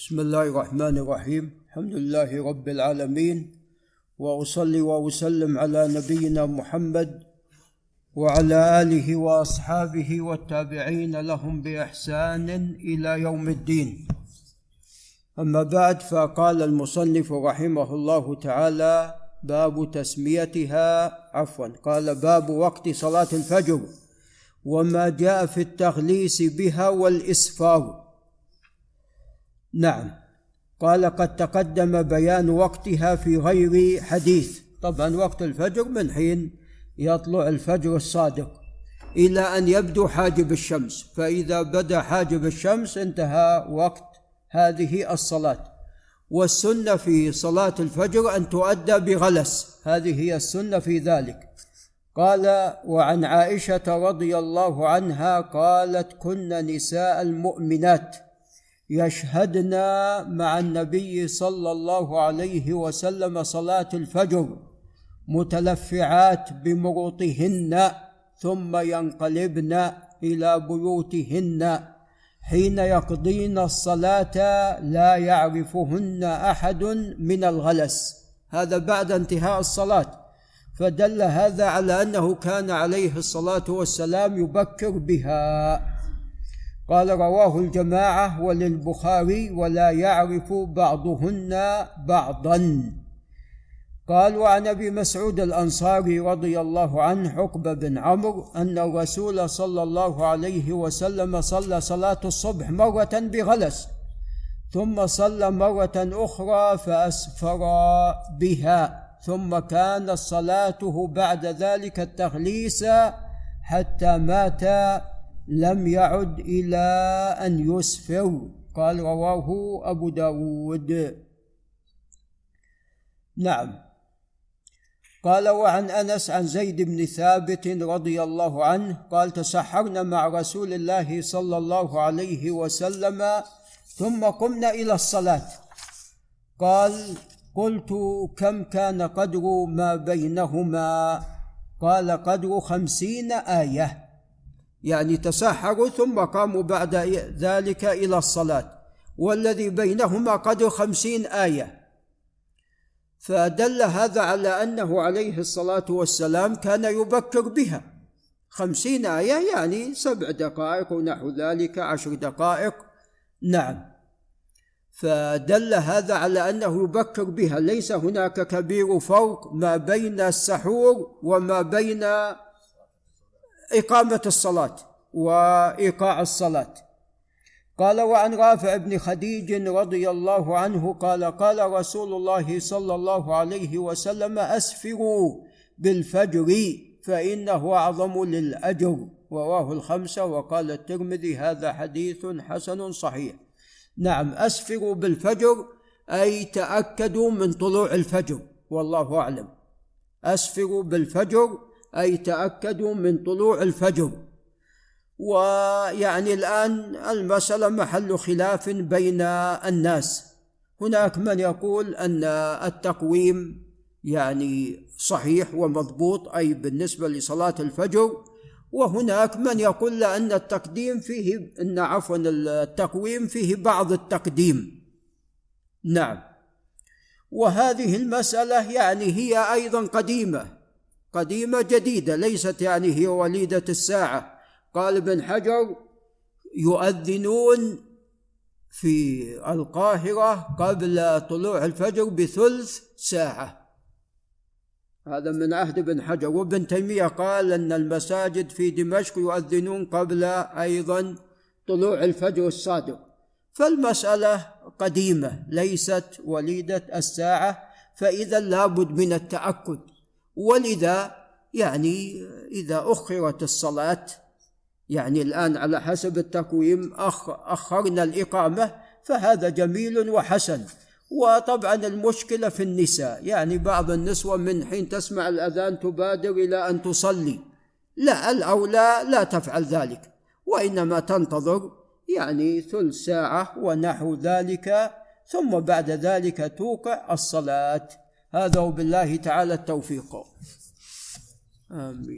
بسم الله الرحمن الرحيم. الحمد لله رب العالمين وأصلي وأسلم على نبينا محمد وعلى آله وأصحابه والتابعين لهم بإحسان إلى يوم الدين. أما بعد فقال المصنف رحمه الله تعالى باب تسميتها عفوا قال باب وقت صلاة الفجر وما جاء في التغليس بها والإسفار. نعم. قال قد تقدم بيان وقتها في غير حديث. طبعا وقت الفجر من حين يطلع الفجر الصادق إلى أن يبدو حاجب الشمس. فإذا بدا حاجب الشمس انتهى وقت هذه الصلاة. والسنة في صلاة الفجر أن تؤدى بغلس. هذه هي السنة في ذلك. قال وعن عائشة رضي الله عنها قالت كن نساء المؤمنات. يشهدن مع النبي صلى الله عليه وسلم صلاة الفجر متلفعات بمروطهن ثم ينقلبن إلى بيوتهن. حين يقضين الصلاة لا يعرفهن أحد من الغلس. هذا بعد انتهاء الصلاة. فدل هذا على أنه كان عليه الصلاة والسلام يبكر بها. قال رواه الجماعة وللبخاري ولا يعرف بعضهن بعضا. قال وعن أبي مسعود الأنصاري رضي الله عنه حقبه بن عمرو أن الرسول صلى الله عليه وسلم صلى صلاة الصبح مرة بغلس ثم صلى مرة أخرى فأسفر بها ثم كانت صلاته بعد ذلك التغليس حتى مات لم يعد إلى أن يسفر قال رواه أبو داود. نعم. قال وعن أنس عن زيد بن ثابت رضي الله عنه قال تسحرنا مع رسول الله صلى الله عليه وسلم ثم قمنا إلى الصلاة. قال قلت كم كان قدر ما بينهما؟ قال قدر خمسين آية. يعني تسحروا ثم قاموا بعد ذلك إلى الصلاة والذي بينهما قدر خمسين آية. فدل هذا على أنه عليه الصلاة والسلام كان يبكر بها. خمسين آية يعني سبع دقائق ونحو ذلك عشر دقائق. نعم. فدل هذا على أنه يبكر بها. ليس هناك كبير فرق ما بين السحور وما بين إقامة الصلاة وإيقاع الصلاة. قال وعن رافع بن خديج رضي الله عنه قال قال رسول الله صلى الله عليه وسلم أسفروا بالفجر فإنه أعظم للأجر. رواه الخمسة وقال الترمذي هذا حديث حسن صحيح. نعم أسفروا بالفجر أي تأكدوا من طلوع الفجر والله أعلم. أسفروا بالفجر أي تأكدوا من طلوع الفجر. ويعني الآن المسألة محل خلاف بين الناس. هناك من يقول أن التقويم يعني صحيح ومضبوط أي بالنسبة لصلاة الفجر. وهناك من يقول أن التقديم فيه أن عفوا التقويم فيه بعض التقديم. نعم. وهذه المسألة يعني هي أيضا قديمة. قديمة جديدة ليست يعني هي وليدة الساعة. قال ابن حجر يؤذنون في القاهرة قبل طلوع الفجر بثلث ساعة. هذا من عهد ابن حجر. وابن تيمية قال أن المساجد في دمشق يؤذنون قبل أيضا طلوع الفجر الصادق. فالمسألة قديمة ليست وليدة الساعة فإذا لابد من التأكد. ولذا يعني إذا أخرت الصلاة يعني الآن على حسب التقويم أخرنا الإقامة فهذا جميل وحسن. وطبعا المشكلة في النساء يعني بعض النسوة من حين تسمع الأذان تبادر إلى أن تصلي. لا الأولى لا تفعل ذلك وإنما تنتظر يعني ثلث ساعة ونحو ذلك ثم بعد ذلك توقع الصلاة. هذا وبالله تعالى التوفيق. آمين.